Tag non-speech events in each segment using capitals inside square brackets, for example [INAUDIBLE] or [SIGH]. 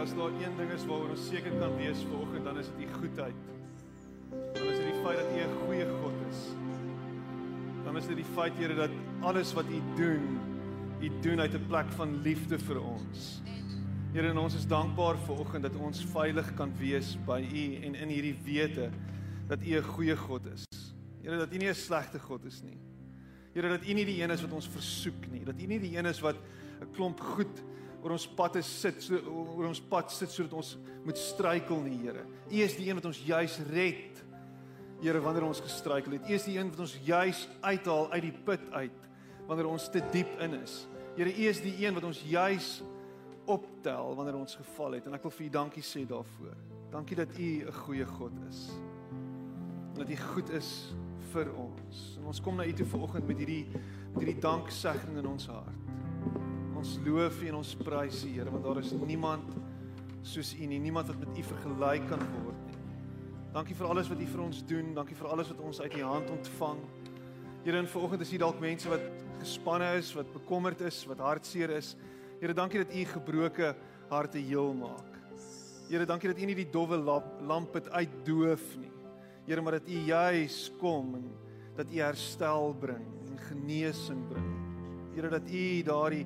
as daar een ding is waaroor ons seker kan wees vanoggend, dan is dit u goedheid. Dan is dit die feit dat u 'n goeie God is. Dan is dit die feit Here dat alles wat u doen, u doen uit 'n plek van liefde vir ons. Here, en ons is dankbaar vanoggend dat ons veilig kan wees by u en in hierdie wete dat u 'n goeie God is. Here, dat u nie 'n slegte God is nie. Here, dat u nie die een is wat ons versoek nie, dat u nie die een is wat 'n klomp goed oor ons pad te sit so oor ons pad sit sodat ons moet struikel nie Here. U is die een wat ons juis red. Here wanneer ons gestruikel het. U is die een wat ons juis uithaal uit die put uit wanneer ons te diep in is. Here U is die een wat ons juis optel wanneer ons geval het en ek wil vir U dankie sê daarvoor. Dankie dat U 'n goeie God is. Dat U goed is vir ons. En ons kom na U toe vanoggend met hierdie met hierdie danksegging in ons hart. Ons loof U en ons prys U, Here, want daar is niemand soos U nie, niemand wat met U vergelyk kan word nie. Dankie vir alles wat U vir ons doen, dankie vir alles wat ons uit U hand ontvang. Here, en vanoggend is hier dalk mense wat gespanne is, wat bekommerd is, wat hartseer is. Here, dankie dat U gebroke harte heel maak. Here, dankie dat U nie die dowwe lamp het uitdoof nie. Here, maar dat U juis kom en dat U herstel bring en genesing bring. Here, dat U daardie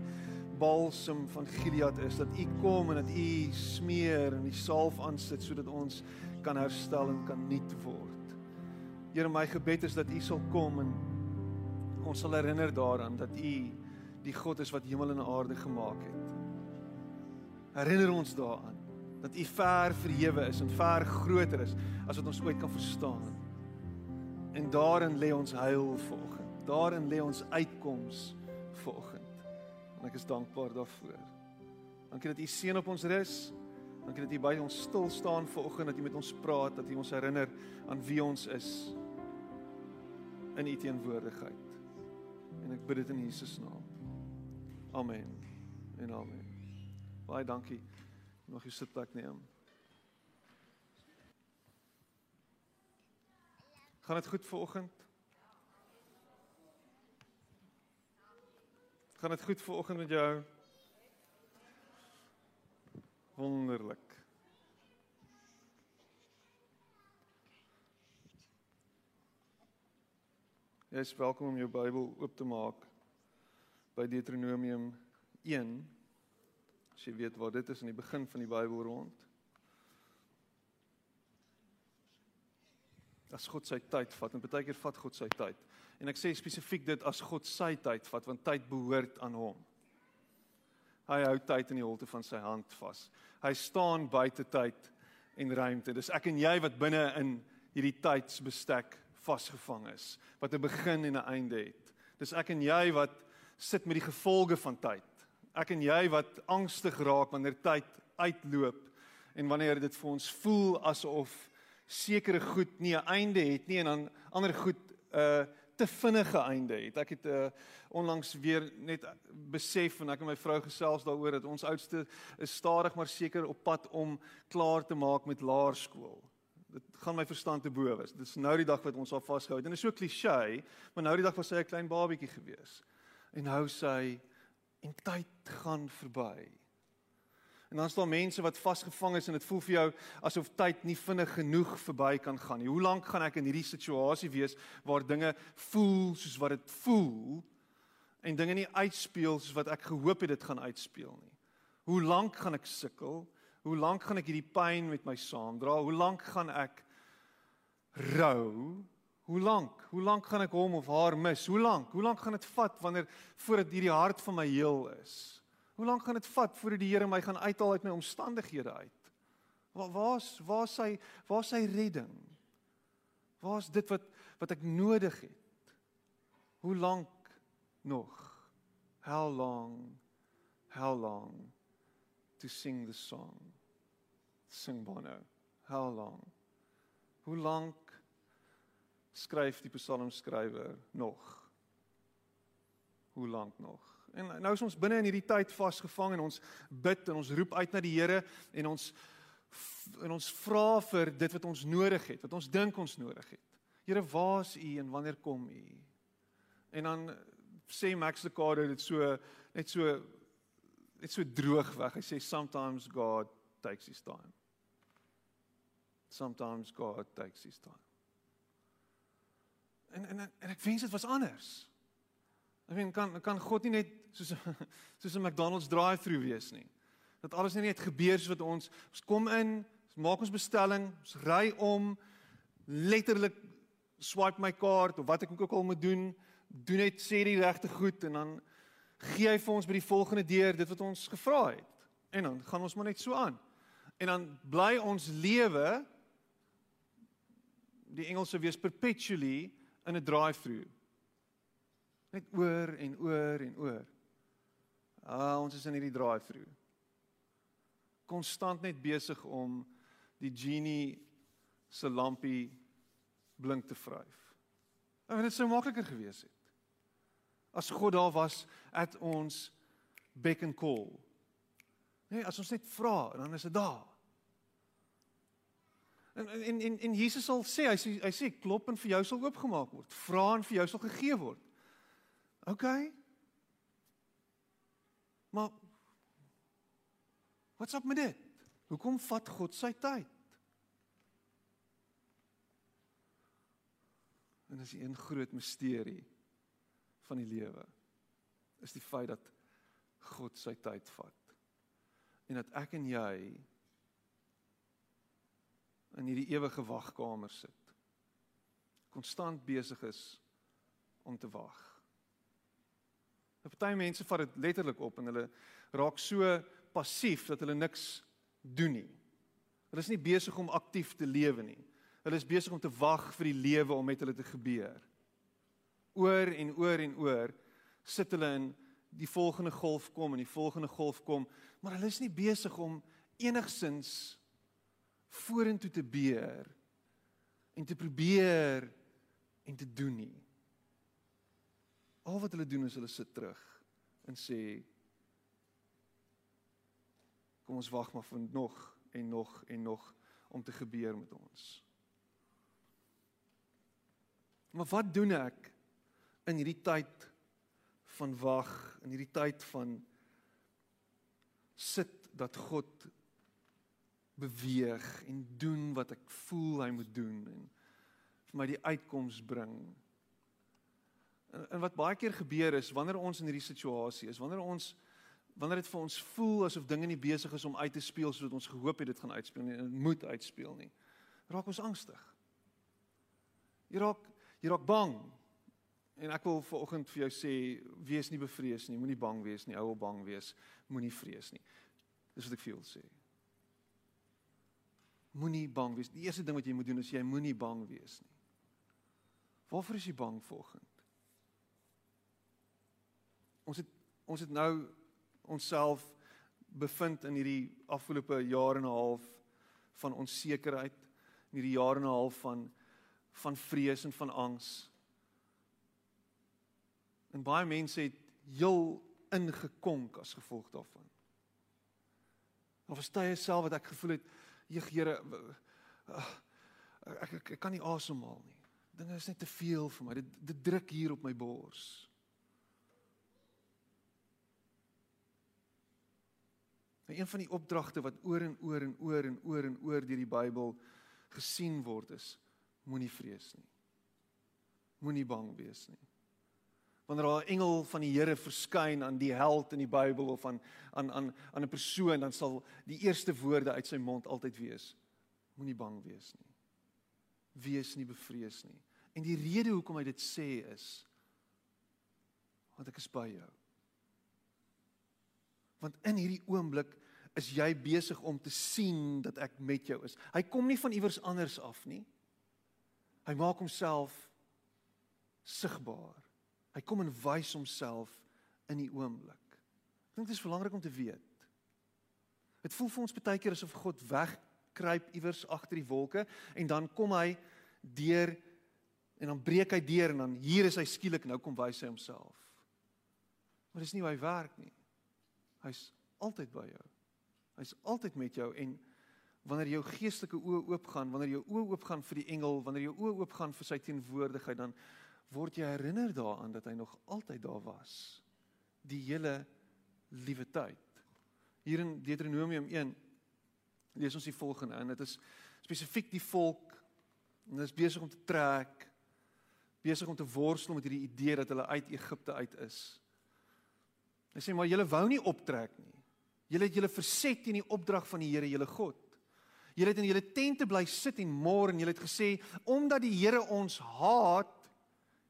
balsem van Gilead is dat u kom en dat u smeer en die salf aansit sodat ons kan herstel en kan nuut word. Here my gebed is dat u sal kom en ons sal herinner daaraan dat u die God is wat hemel en aarde gemaak het. Herinner ons daaraan dat u ver verhewe is en ver groter is as wat ons ooit kan verstaan. En daarin lê ons heil volgens. Daarin lê ons uitkoms volgens. En ek is dankbaar daarvoor. Dankie dat U seën op ons rus. Dankie dat U by ons stil staan vanoggend dat U met ons praat, dat U ons herinner aan wie ons is in U teenwoordigheid. En ek bid dit in Jesus naam. Amen. En amen. Baie dankie. Nog 'n sitplek neem. Gaan dit goed vanoggend? Gaan dit goed ver oggend met jou? Wonderlik. Jy is welkom om jou Bybel oop te maak by Deuteronomium 1. As jy weet waar dit is in die begin van die Bybel rond. As God sy tyd vat en baie keer vat God sy tyd. En ek sê spesifiek dit as God sy tyd vat want tyd behoort aan hom. Hy hou tyd in die holte van sy hand vas. Hy staan buite tyd en ruimte. Dis ek en jy wat binne in hierdie tydsbestek vasgevang is, wat 'n begin en 'n einde het. Dis ek en jy wat sit met die gevolge van tyd. Ek en jy wat angstig raak wanneer tyd uitloop en wanneer dit vir ons voel asof sekere goed nie 'n einde het nie en dan ander goed 'n uh, te vinnige einde het. Ek het uh, onlangs weer net besef en ek en my vrou gesels daaroor dat ons oudste is stadig maar seker op pad om klaar te maak met laerskool. Dit gaan my verstand te bo wees. Dis nou die dag wat ons al vasgehou het. En dit is so klise, maar nou die dag was sy 'n klein babietjie gewees. En nou sy en tyd gaan verby. En dan staan mense wat vasgevang is en dit voel vir jou asof tyd nie vinnig genoeg verby kan gaan nie. Hoe lank gaan ek in hierdie situasie wees waar dinge voel soos wat dit voel en dinge nie uitspeel soos wat ek gehoop het dit gaan uitspeel nie? Hoe lank gaan ek sukkel? Hoe lank gaan ek hierdie pyn met my saamdra? Hoe lank gaan ek rou? Hoe lank? Hoe lank gaan ek hom of haar mis? Hoe lank? Hoe lank gaan dit vat wanneer voordat hierdie hart van my heel is? Hoe lank gaan dit vat voordat die Here my gaan uithaal uit my omstandighede uit? Waar waar's waar sy waar sy redding? Waar's dit wat wat ek nodig het? Hoe lank nog? How long? How long to sing the song? Sing Bono. How long? Hoe lank skryf die psalmskrywer nog? Hoe lank nog? En nou is ons binne in hierdie tyd vasgevang en ons bid en ons roep uit na die Here en ons en ons vra vir dit wat ons nodig het, wat ons dink ons nodig het. Here, waar is U en wanneer kom U? En dan sê Max Lucado dit so net so net so droog weg. Hy sê sometimes God takes his time. Sometimes God takes his time. En en en ek wens dit was anders. Ek meen kan kan God nie net soos [LAUGHS] soos 'n McDonald's drive-through wees nie. Dat alles net gebeur soos wat ons ons kom in, ons maak ons bestelling, ons ry om letterlik swipe my kaart of wat ek ook al moet doen, doen net sê die regte goed en dan gee hy vir ons by die volgende deur dit wat ons gevra het. En dan gaan ons maar net so aan. En dan bly ons lewe die Engelse wees perpetually in 'n drive-through. Net oor en oor en oor. Ah, ons is in hierdie drive-through. Konstant net besig om die genie se lampie blink te vryf. En dit sou makliker gewees het. As God daar was at ons beck and call. Nee, as ons net vra, dan is dit daar. En en en en Jesus sal sê hy sê hy sê klop en vir jou sal oopgemaak word. Vra en vir jou sal gegee word. OK. Maar Wat's op met dit? Hoekom vat God sy tyd? En dis 'n groot misterie van die lewe. Is die feit dat God sy tyd vat. En dat ek en jy in hierdie ewige wagkamer sit. Konstant besig is om te wag. Party mense vat dit letterlik op en hulle raak so passief dat hulle niks doen nie. Hulle is nie besig om aktief te lewe nie. Hulle is besig om te wag vir die lewe om met hulle te gebeur. Oor en oor en oor sit hulle in die volgende golf kom en die volgende golf kom, maar hulle is nie besig om enigsins vorentoe te beer en te probeer en te doen nie. Al wat hulle doen is hulle sit terug en sê kom ons wag maar vir nog en nog en nog om te gebeur met ons. Maar wat doen ek in hierdie tyd van wag, in hierdie tyd van sit dat God beweeg en doen wat ek voel hy moet doen en vir my die uitkoms bring. En, en wat baie keer gebeur is wanneer ons in hierdie situasie is, wanneer ons wanneer dit vir ons voel asof dinge nie besig is om uit te speel soos ons gehoop het dit gaan uitspeel nie en dit moet uitspeel nie. Raak ons angstig. Jy raak jy raak bang. En ek wil vanoggend vir jou sê, wees nie bevrees nie, moenie bang wees nie, hou op bang wees, moenie vrees nie. Dis wat ek vir jou wil sê. Moenie bang wees. Die eerste ding wat jy moet doen is jy moenie bang wees nie. Waarvoor is jy bang vanoggend? Ons het ons het nou onsself bevind in hierdie afgelope jaar en 'n half van onsekerheid, in hierdie jaar en 'n half van van vrees en van angs. En baie mense het heel ingekonk as gevolg daarvan. Of verstaan jy self wat ek gevoel het? Jeg Here ek, ek ek kan nie asemhaal nie. Dinge is net te veel vir my. Dit dit druk hier op my bors. En een van die opdragte wat oor en oor en oor en oor en oor deur die Bybel gesien word is moenie vrees nie. Moenie bang wees nie. Wanneer daar 'n engel van die Here verskyn aan die held in die Bybel of aan aan aan aan 'n persoon dan sal die eerste woorde uit sy mond altyd wees moenie bang wees nie. Wees nie bevrees nie. En die rede hoekom hy dit sê is want ek is by jou want in hierdie oomblik is jy besig om te sien dat ek met jou is hy kom nie van iewers anders af nie hy maak homself sigbaar Hy kom en wys homself in die oomblik. Ek dink dit is belangrik om te weet. Dit voel vir ons baie keer asof God wegkruip iewers agter die wolke en dan kom hy deur en dan breek hy deur en dan hier is hy skielik nou kom wys hy homself. Maar dis nie hoe hy werk nie. Hy's altyd by jou. Hy's altyd met jou en wanneer jou geestelike oë oopgaan, wanneer jou oë oopgaan vir die engel, wanneer jou oë oopgaan vir sy teenwoordigheid, dan word jy herinner daaraan dat hy nog altyd daar was die hele liewe tyd. Hier in Deuteronomium 1 lees ons die volgende in. Dit is spesifiek die volk en hulle is besig om te trek, besig om te worstel met hierdie idee dat hulle uit Egipte uit is. Hy sê maar julle wou nie optrek nie. Julle het julle verset teen die opdrag van die Here, julle God. Julle het in julle tente bly sit en mor en julle het gesê omdat die Here ons haat,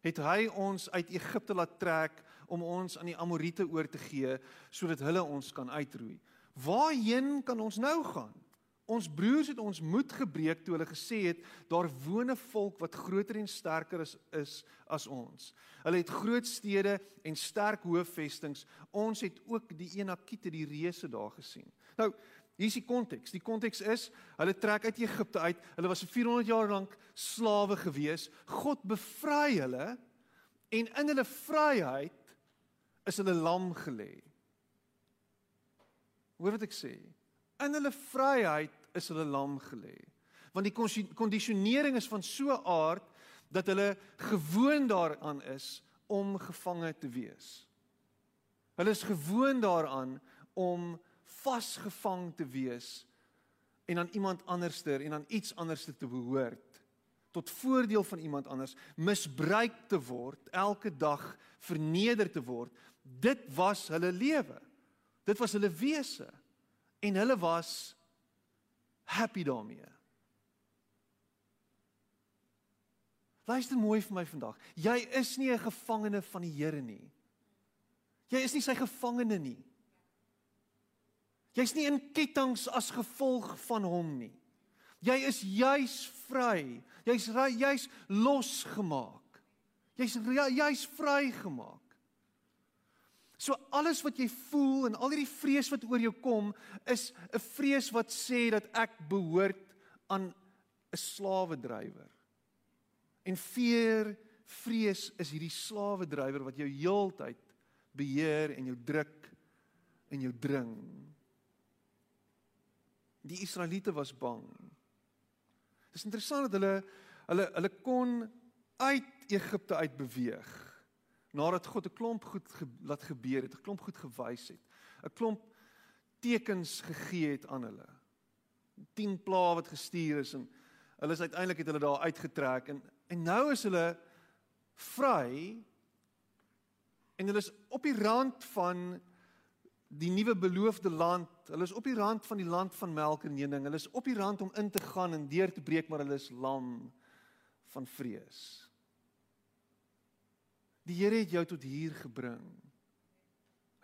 het hy ons uit Egipte laat trek om ons aan die Amorite oor te gee sodat hulle ons kan uitroei. Waarheen kan ons nou gaan? Ons broers het ons moed gebreek toe hulle gesê het daar woon 'n volk wat groter en sterker is, is as ons. Hulle het groot stede en sterk hoofvestings. Ons het ook die Enakite, die reuse daar gesien. Nou, hier is die konteks. Die konteks is hulle trek uit Egipte uit. Hulle was vir 400 jaar lank slawe gewees. God bevry hulle en in hulle vryheid is hulle lam gelê. Hoor wat ek sê? In hulle vryheid is hulle lam gelê. Want die kondisionering is van so 'n aard dat hulle gewoond daaraan is om gevange te wees. Hulle is gewoond daaraan om vasgevang te wees en aan iemand anderster en aan iets anderste te behoort tot voordeel van iemand anders misbruik te word elke dag verneder te word dit was hulle lewe dit was hulle wese en hulle was happy daarmee. Luister mooi vir my vandag. Jy is nie 'n gevangene van die Here nie. Jy is nie sy gevangene nie. Jy's nie in kettinge as gevolg van hom nie. Jy is juis vry. Jy's jy's losgemaak. Jy's jy's vrygemaak. So alles wat jy voel en al hierdie vrees wat oor jou kom is 'n vrees wat sê dat ek behoort aan 'n slawedrywer. En fear, vrees is hierdie slawedrywer wat jou heeltyd beheer en jou druk en jou dring. Die Israeliete was bang. Dit is interessant dat hulle hulle hulle kon uit Egipte uit beweeg nadat God 'n klomp goed ge, laat gebeur het, 'n klomp goed gewys het, 'n klomp tekens gegee het aan hulle. 10 plaae wat gestuur is en hulle is uiteindelik het hulle daar uitgetrek en en nou is hulle vry en hulle is op die rand van die nuwe beloofde land. Hulle is op die rand van die land van melk en honing. Hulle is op die rand om in te gaan en deur te breek, maar hulle is lam van vrees. Die Here het jou tot hier gebring.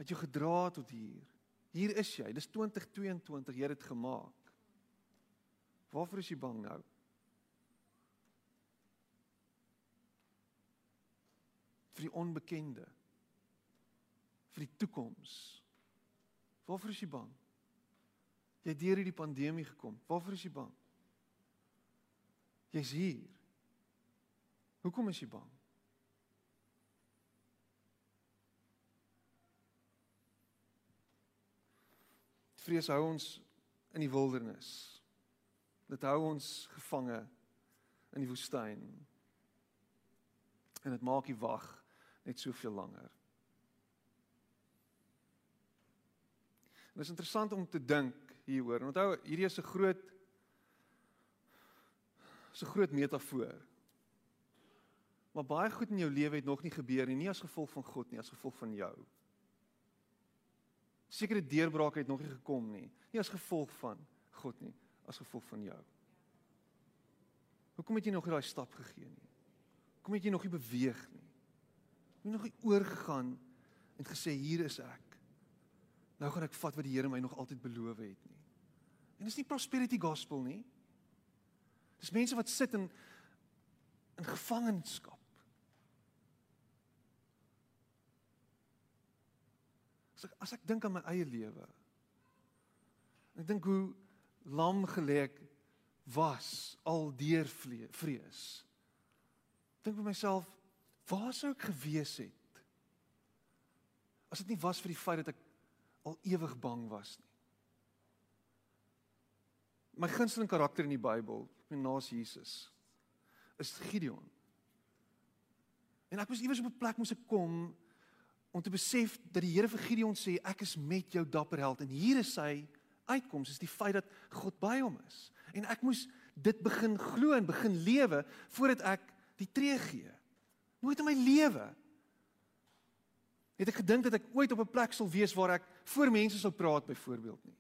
Het jou gedra tot hier. Hier is jy. Dis 2022. Jy het gemaak. Waarvoor is jy bang nou? vir die onbekende vir die toekoms waarvoor is jy bang jy het deur hierdie pandemie gekom waarvoor is jy bang jy's hier hoekom is jy bang Vrees hou ons in die wildernis. Dit hou ons gevange in die woestyn. En dit maak die wag net soveel langer. Dit is interessant om te dink hieroor. Onthou, hierdie is 'n groot so groot metafoor. Maar baie goed in jou lewe het nog nie gebeur nie, nie as gevolg van God nie, as gevolg van jou sekere deurbrake het nog nie gekom nie. Nie as gevolg van God nie, as gevolg van jou. Hoekom het jy nog nie daai stap gegee nie? Hoekom het jy nog nie beweeg nie? Jy nog nie oorgegaan en gesê hier is ek. Nou gaan ek vat wat die Here my nog altyd beloof het nie. En dis nie prosperity gospel nie. Dis mense wat sit in in gevangenskap. As ek as ek dink aan my eie lewe. Ek dink hoe lam gelek was al deur vrees. Dink vir myself, waar sou ek gewees het? As dit nie was vir die feit dat ek al ewig bang was nie. My gunsteling karakter in die Bybel, naas Jesus, is Gideon. En ek moes iewers op 'n plek moes ek kom om te besef dat die Here vir Gideon sê ek is met jou dapper held en hier is hy uitkoms is die feit dat God by hom is. En ek moes dit begin glo en begin lewe voordat ek die tree gee. Nooit in my lewe het ek gedink dat ek ooit op 'n plek sal wees waar ek voor mense sal praat byvoorbeeld nie.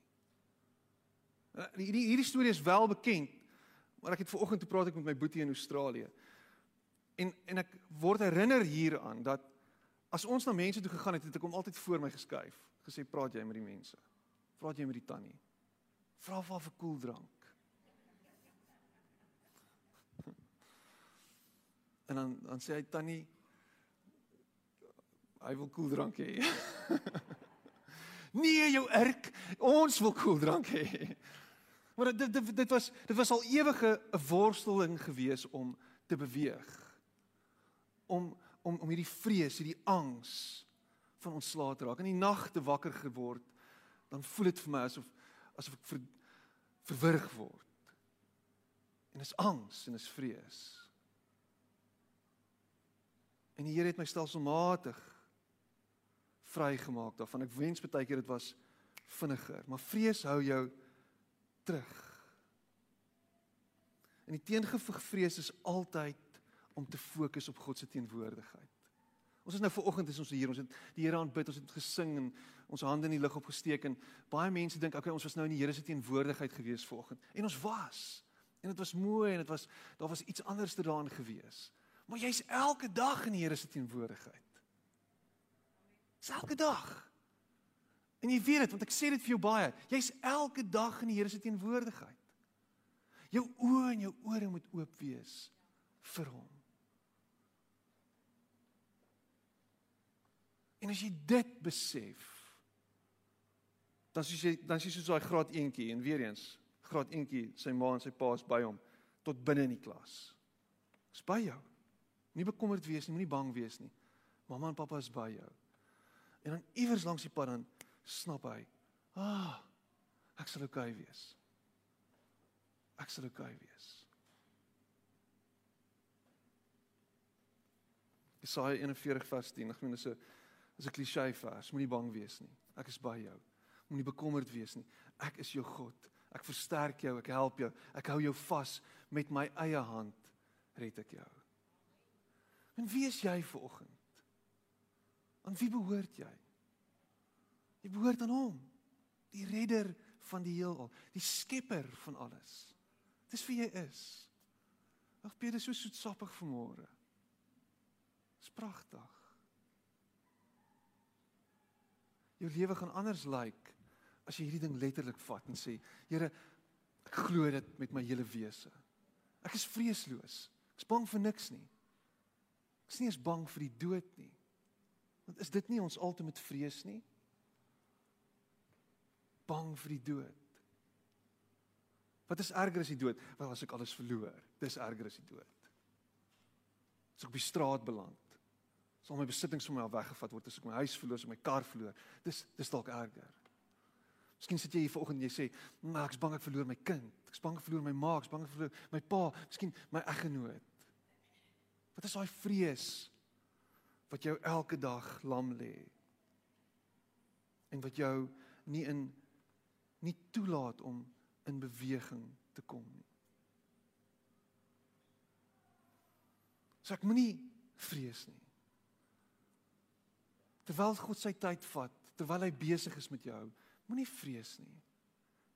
Hierdie hierdie storie is wel bekend, maar ek het ver oggend toe praat ek met my boetie in Australië. En en ek word herinner hieraan dat as ons na mense toe gegaan het, het ek hom altyd voor my geskuif, gesê praat jy met die mense. Praat jy met die tannie. Vra vir 'n koeldrank. [LAUGHS] En dan dan sê hy tannie hy wil koeldrank hê. [LAUGHS] nee, jou urk, ons wil koeldrank hê. [LAUGHS] Maar dit dit dit was dit was al ewige 'n worsteling gewees om te beweeg. Om om om hierdie vrees, hierdie angs van ontslae te raak. In die nag te wakker geword, dan voel dit vir my asof asof ek ver, verwrig word. En is angs en is vrees. En die Here het my stelselmatig vrygemaak daarvan. Ek wens baie keer dit was vinniger, maar vrees hou jou terug. En die teengevig vrees is altyd om te fokus op God se teenwoordigheid. Ons is nou ver oggend is ons hier, ons het die Here aanbid, ons het gesing en ons hande in die lug opgesteek en baie mense dink okay, ons was nou in die Here se teenwoordigheid gewees vanoggend. En ons was. En dit was mooi en dit was daar was iets anders te daarin gewees. Maar jy's elke dag in die Here se teenwoordigheid. Dis elke dag. En jy weet dit want ek sê dit vir jou baie. Jy's elke dag in die Here se teenwoordigheid. Jou oë en jou ore moet oop wees vir hom. En as jy dit besef, dan sies jy dan sies jy so daai graad eentjie en weer eens, graad eentjie, sy ma en sy pa is by hom tot binne in die klas. Dis by jou. Moenie bekommerd wees nie, moenie bang wees nie. Mamma en pappa is by jou. En dan iewers langs die pad dan snap hy, "Ah, ek sal oukei okay wees. Ek sal oukei okay wees." Jesaja 41 vers 10. Ek meen dis 'n is 'n klise vers. Moenie bang wees nie. Ek is by jou. Moenie bekommerd wees nie. Ek is jou God. Ek versterk jou, ek help jou. Ek hou jou vas met my eie hand. Red ek jou. En wie is jy vir oggend? Aan wie behoort jy? Jy behoort aan hom, die redder van die heelal, die skepper van alles. Dis wie jy is. Ag Peter, so soetsappig vanmôre. Dis pragtig. Jou lewe gaan anders lyk like as jy hierdie ding letterlik vat en sê, Here, ek glo dit met my hele wese. Ek is vreesloos. Ek is bang vir niks nie. Ek is nie eens bang vir die dood nie. Want is dit nie ons ultimate vrees nie? Bang vir die dood. Wat is erger as die dood? Wel as ek alles verloor, dis erger as die dood. As ek op die straat beland, sal my besittings van my af weggevat word, as ek my huis verloor, as ek my kar verloor, dis dis dalk erger. Miskien sit jy hier vanoggend en jy sê, "Maar ek's bang ek verloor my kind. Ek's bang ek verloor my ma, ek's bang ek verloor my pa, miskien my eggenoot." Wat is daai vrees wat jou elke dag lam lê? En wat jou nie in nie toelaat om in beweging te kom nie. So ek moenie vrees nie. Terwyl God sy tyd vat, terwyl hy besig is met jou, moenie vrees nie.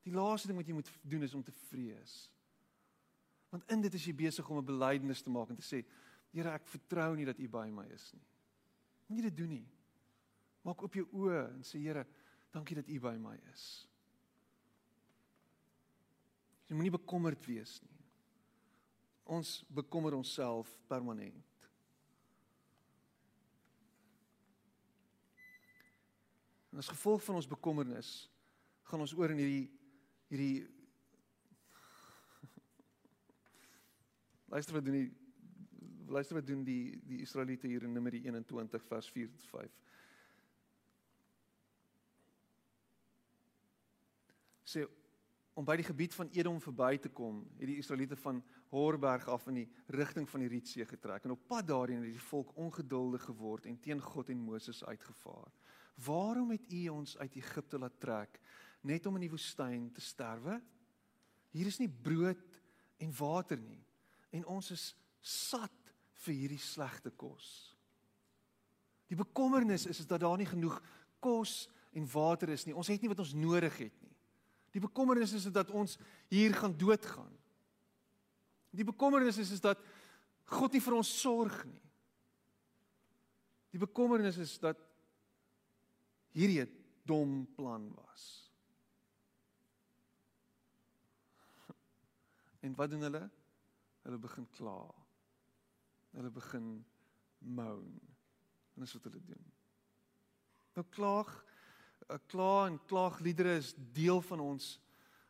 Die laaste ding wat jy moet doen is om te vrees. Want in dit is jy besig om 'n belydenis te maak en te sê, Here, ek vertrou nie dat U by my is nie. Moenie dit doen nie. Maak op jou oë en sê Here, dankie dat U by my is. Jy moenie bekommerd wees nie. Ons bekommer onsself permanent. En as gevolg van ons bekommernis gaan ons oor in hierdie hierdie [LAUGHS] Luister wat doen die luister wat doen die die Israeliete hier in Numeri 21 vers 4 tot 5. Sê om by die gebied van Edom verby te kom, het die Israeliete van Horberg af in die rigting van die Rietsee getrek en op pad daarheen het die volk ongeduldig geword en teen God en Moses uitgevaar. Waarom het U ons uit Egipte laat trek net om in die woestyn te sterwe? Hier is nie brood en water nie en ons is sat vir hierdie slegte kos. Die bekommernis is is dat daar nie genoeg kos en water is nie. Ons het nie wat ons nodig het nie. Die bekommernis is dat ons hier gaan doodgaan. Die bekommernis is is dat God nie vir ons sorg nie. Die bekommernis is dat hierdie 'n dom plan was. En wat doen hulle? Hulle begin kla. Hulle begin moan. En dis wat hulle doen. Nou klaag, 'n eh, kla en klaagliedere is deel van ons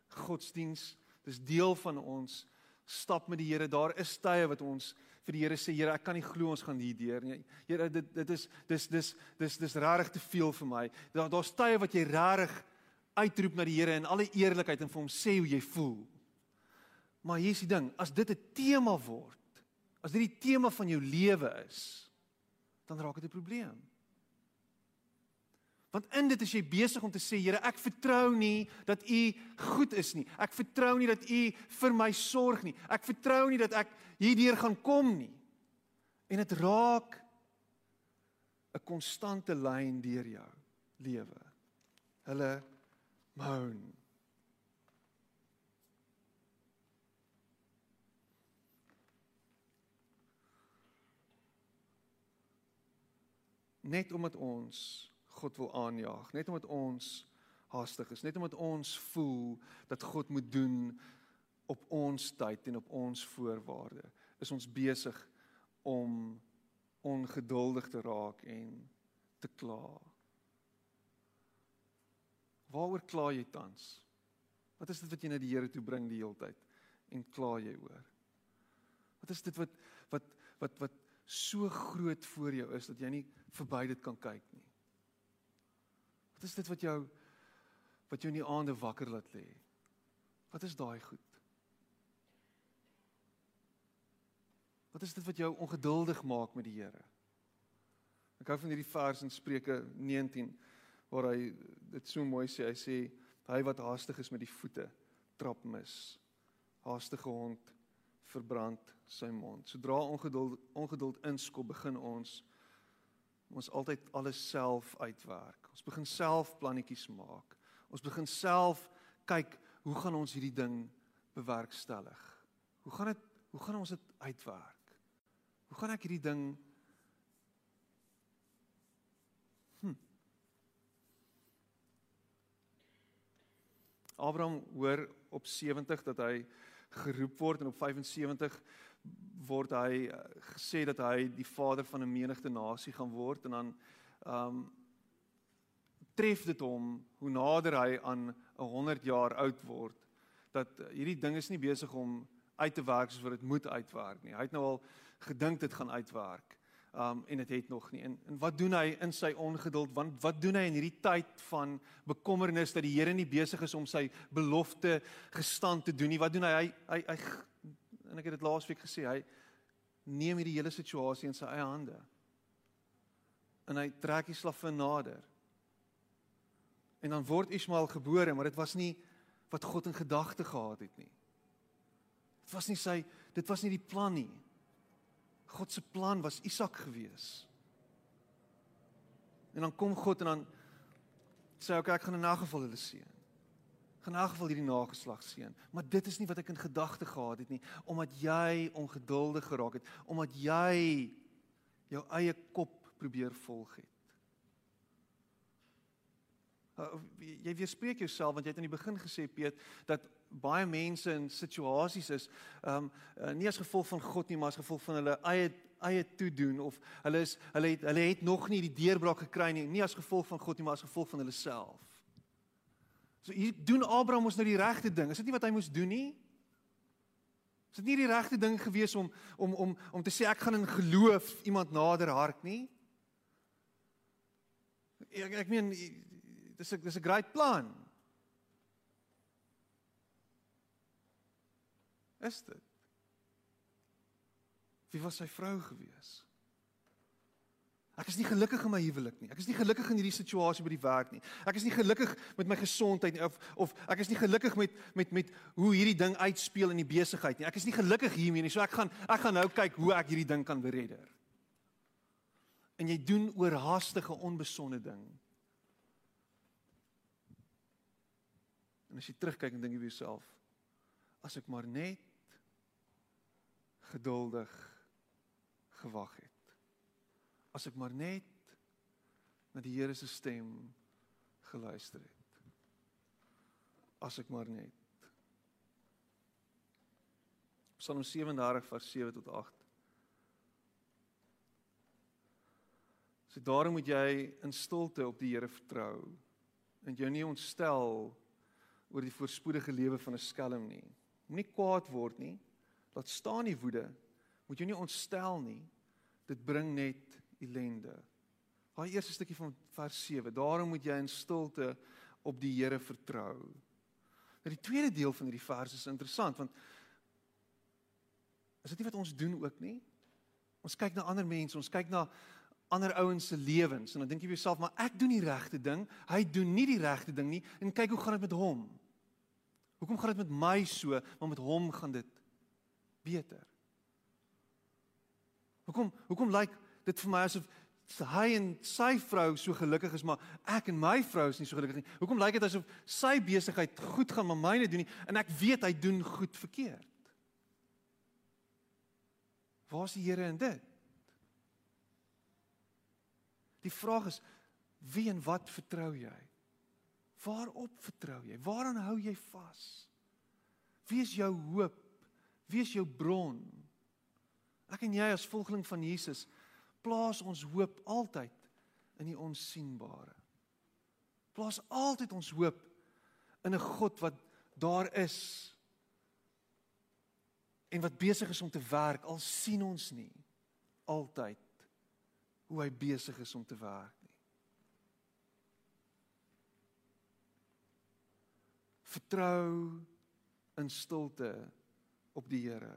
godsdiens. Dis deel van ons stap met die Here. Daar is tye wat ons vir die Here sê, Here, ek kan nie glo ons gaan hier deur nie. Here, dit dit is dis dis dis dis regtig te veel vir my. Daar daar's tye wat jy regtig uitroep na die Here in alle eerlikheid en vir hom sê hoe jy voel. Maar hier is die ding, as dit 'n tema word, as dit die tema van jou lewe is, dan raak dit 'n probleem. Want in dit is jy besig om te sê, Here, ek vertrou nie dat U goed is nie. Ek vertrou nie dat U vir my sorg nie. Ek vertrou nie dat ek hierdeur gaan kom nie. En dit raak 'n konstante lyn deur jou lewe. Hulle moan. net omdat ons God wil aanjaag, net omdat ons haastig is, net omdat ons voel dat God moet doen op ons tyd en op ons voorwaarde, is ons besig om ongeduldig te raak en te kla. Waaroor kla jy tans? Wat is dit wat jy na die Here toe bring die hele tyd en kla jy oor? Wat is dit wat wat wat wat so groot voor jou is dat jy nie verby dit kan kyk nie. Wat is dit wat jou wat jou in die aande wakker laat lê? Wat is daai goed? Wat is dit wat jou ongeduldig maak met die Here? Ek hou van hierdie vers in Spreuke 19 waar hy dit so mooi sê. Hy sê hy wat haastig is met die voete trap mis. Haastige hond verbrand sy mond. Sodra ongeduld ongeduld inskop, begin ons ons altyd alles self uitwerk. Ons begin self plannetjies maak. Ons begin self kyk hoe gaan ons hierdie ding bewerkstellig? Hoe gaan dit hoe gaan ons dit uitwerk? Hoe gaan ek hierdie ding hm. Abraham hoor op 70 dat hy geroep word en op 75 word hy uh, gesê dat hy die vader van 'n menigte nasie gaan word en dan um tref dit hom hoe nader hy aan 'n 100 jaar oud word dat hierdie ding is nie besig om uit te werk soos wat dit moet uitwerk nie. Hy het nou al gedink dit gaan uitwerk. Um en dit het, het nog nie. En, en wat doen hy in sy ongeduld? Want wat doen hy in hierdie tyd van bekommernis dat die Here nie besig is om sy belofte gestand te doen nie? Wat doen hy? Hy hy, hy en ek het dit laasweek gesê, hy neem hierdie hele situasie in sy eie hande. En hy trek die slavin nader. En dan word Ismael gebore, maar dit was nie wat God in gedagte gehad het nie. Dit was nie sy dit was nie die plan nie. God se plan was Isak gewees. En dan kom God en dan sê hy okay, ek gaan in 'n geval hulle seën gaan in elk geval hierdie nageslag seën. Maar dit is nie wat ek in gedagte gehad het nie, omdat jy ongeduldig geraak het, omdat jy jou eie kop probeer volg het. Uh, jy weerspreek jouself want jy het aan die begin gesê Piet dat baie mense in situasies is um nie as gevolg van God nie maar as gevolg van hulle eie eie toedoen of hulle is hulle het hulle het nog nie die deurbraak gekry nie nie as gevolg van God nie maar as gevolg van hulle self. So hier doen Abraham ons nou die regte ding. Is dit nie wat hy moes doen nie? Is dit nie die regte ding gewees om om om om te sê ek gaan in geloof iemand nader hark nie? Ek ek meen dis 'n dis 'n great plan. Is dit? Wie was sy vrou gewees? Ek is nie gelukkig in my huwelik nie. Ek is nie gelukkig in hierdie situasie by die werk nie. Ek is nie gelukkig met my gesondheid nie of of ek is nie gelukkig met met met hoe hierdie ding uitspeel in die besigheid nie. Ek is nie gelukkig hiermee nie. So ek gaan ek gaan nou kyk hoe ek hierdie ding kan beredder. En jy doen oorhaastige onbesonde ding. En as jy terugkyk en dink jy vir jouself as ek maar net geduldig gewag het as ek maar net na die Here se stem geluister het. As ek maar net. Psalm 37 vers 7 tot 8. So daarom moet jy in stilte op die Here vertrou en jou nie ontstel oor die voorspoedige lewe van 'n skelm nie. Moenie kwaad word nie. Laat staan die woede. Moet jou nie ontstel nie. Dit bring net ellende. Daai eerste stukkie van vers 7. Daarom moet jy in stilte op die Here vertrou. Nou die tweede deel van hierdie vers is interessant want is dit nie wat ons doen ook nie? Ons kyk na ander mense, ons kyk na ander ouens se lewens en dan dink jy vir jouself, maar ek doen die regte ding, hy doen nie die regte ding nie en kyk hoe gaan dit met hom? Hoekom gaan dit met my so, maar met hom gaan dit beter? Hoekom hoekom lyk like dit vir my asof hy en sy vrou so gelukkig is, maar ek en my vrou is nie so gelukkig nie. Hoekom lyk dit asof sy besigheid goed gaan, maar myne doen nie en ek weet hy doen goed verkeerd? Waar is die Here in dit? Die vraag is wie en wat vertrou jy? Waarop vertrou jy? Waaraan hou jy vas? Wie is jou hoop? Wie is jou bron? Ek en jy as volgeling van Jesus plaas ons hoop altyd in die onsigbare. Plaas altyd ons hoop in 'n God wat daar is en wat besig is om te werk al sien ons nie altyd hoe hy besig is om te werk nie. Vertrou in stilte op die Here.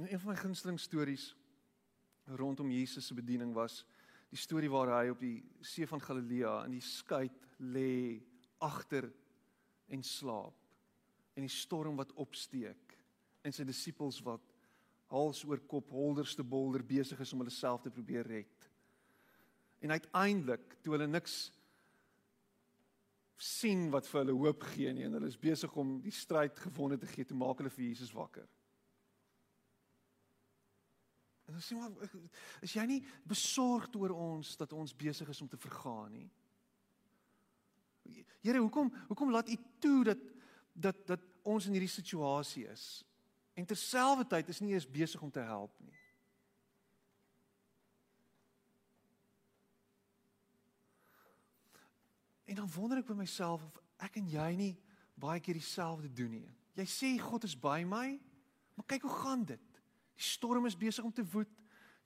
Nou, een van my gunsteling stories rondom Jesus se bediening was die storie waar hy op die see van Galilea in die skei lê agter en slaap en die storm wat opsteek en sy disippels wat hals oor kop holderste bolder besig is om hulle self te probeer red. En uiteindelik toe hulle niks sien wat vir hulle hoop gee nie en hulle is besig om die stryd gewonne te gee, toe maak hulle vir Jesus wakker. En dan sê maar is jy nie besorgd oor ons dat ons besig is om te vergaan nie? Here, hoekom hoekom laat U toe dat dat dat ons in hierdie situasie is? En terselfdertyd is nie eens besig om te help nie. En dan wonder ek by myself of ek en jy nie baie keer dieselfde doen nie. Jy sê God is by my, maar kyk hoe gaan dit? Die storm is besig om te woed.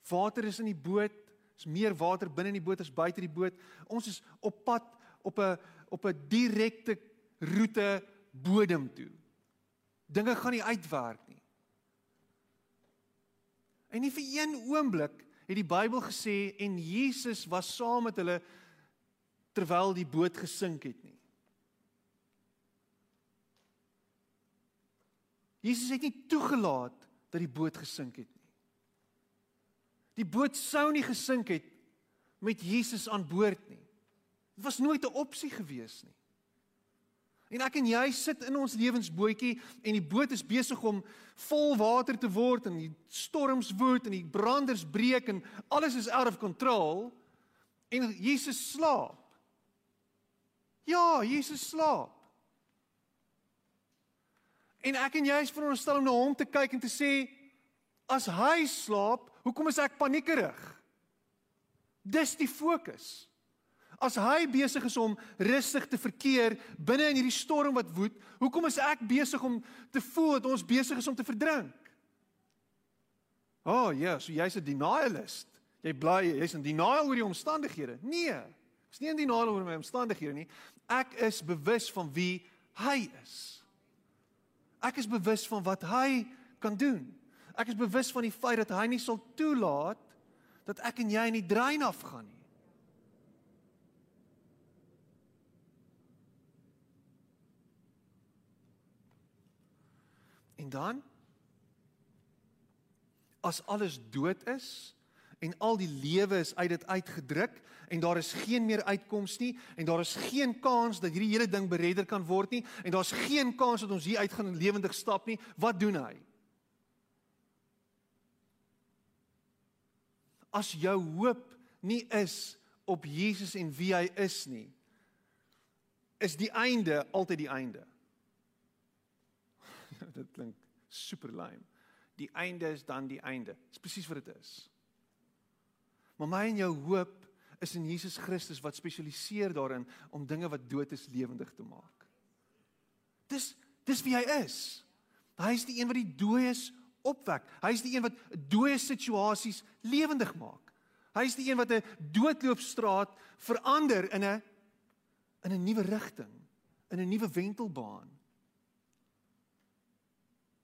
Water is in die boot. Is meer water binne in die boot as buite die boot. Ons is op pad op 'n op 'n direkte roete bodem toe. Dinge gaan nie uitwerk nie. En nie vir een oomblik het die Bybel gesê en Jesus was saam met hulle terwyl die boot gesink het nie. Jesus het nie toegelaat dat die boot gesink het nie. Die boot sou nie gesink het met Jesus aan boord nie. Dit was nooit 'n opsie gewees nie. En ek en jy sit in ons lewensbootjie en die boot is besig om vol water te word en die storms woed en die branders breek en alles is out of control en Jesus slaap. Ja, Jesus slaap. En ek en jy is veronderstel om na hom te kyk en te sê as hy slaap, hoekom is ek paniekerig? Dis die fokus. As hy besig is om rustig te verkeer binne in hierdie storm wat woed, hoekom is ek besig om te voel dat ons besig is om te verdrink? O, oh, ja, so jy's 'n denialist. Jy bly, jy's in denial oor die omstandighede. Nee, ek's nie in denial oor my omstandighede nie. Ek is bewus van wie hy is. Ek is bewus van wat hy kan doen. Ek is bewus van die feit dat hy nie sal toelaat dat ek en jy in die drein afgaan nie. En dan as alles dood is en al die lewe is uit dit uitgedruk en daar is geen meer uitkoms nie en daar is geen kans dat hierdie hele ding beredder kan word nie en daar's geen kans dat ons hier uit gaan lewendig stap nie wat doen hy as jou hoop nie is op Jesus en wie hy is nie is die einde altyd die einde [LAUGHS] dit klink super lame die einde is dan die einde. Dis presies wat dit is. Maar my en jou hoop is in Jesus Christus wat spesialiseer daarin om dinge wat dood is lewendig te maak. Dis dis wie hy is. Hy is die een wat die dooies opwek. Hy is die een wat dooie situasies lewendig maak. Hy is die een wat 'n doodloopstraat verander in 'n in 'n nuwe rigting, in 'n nuwe wentelbaan.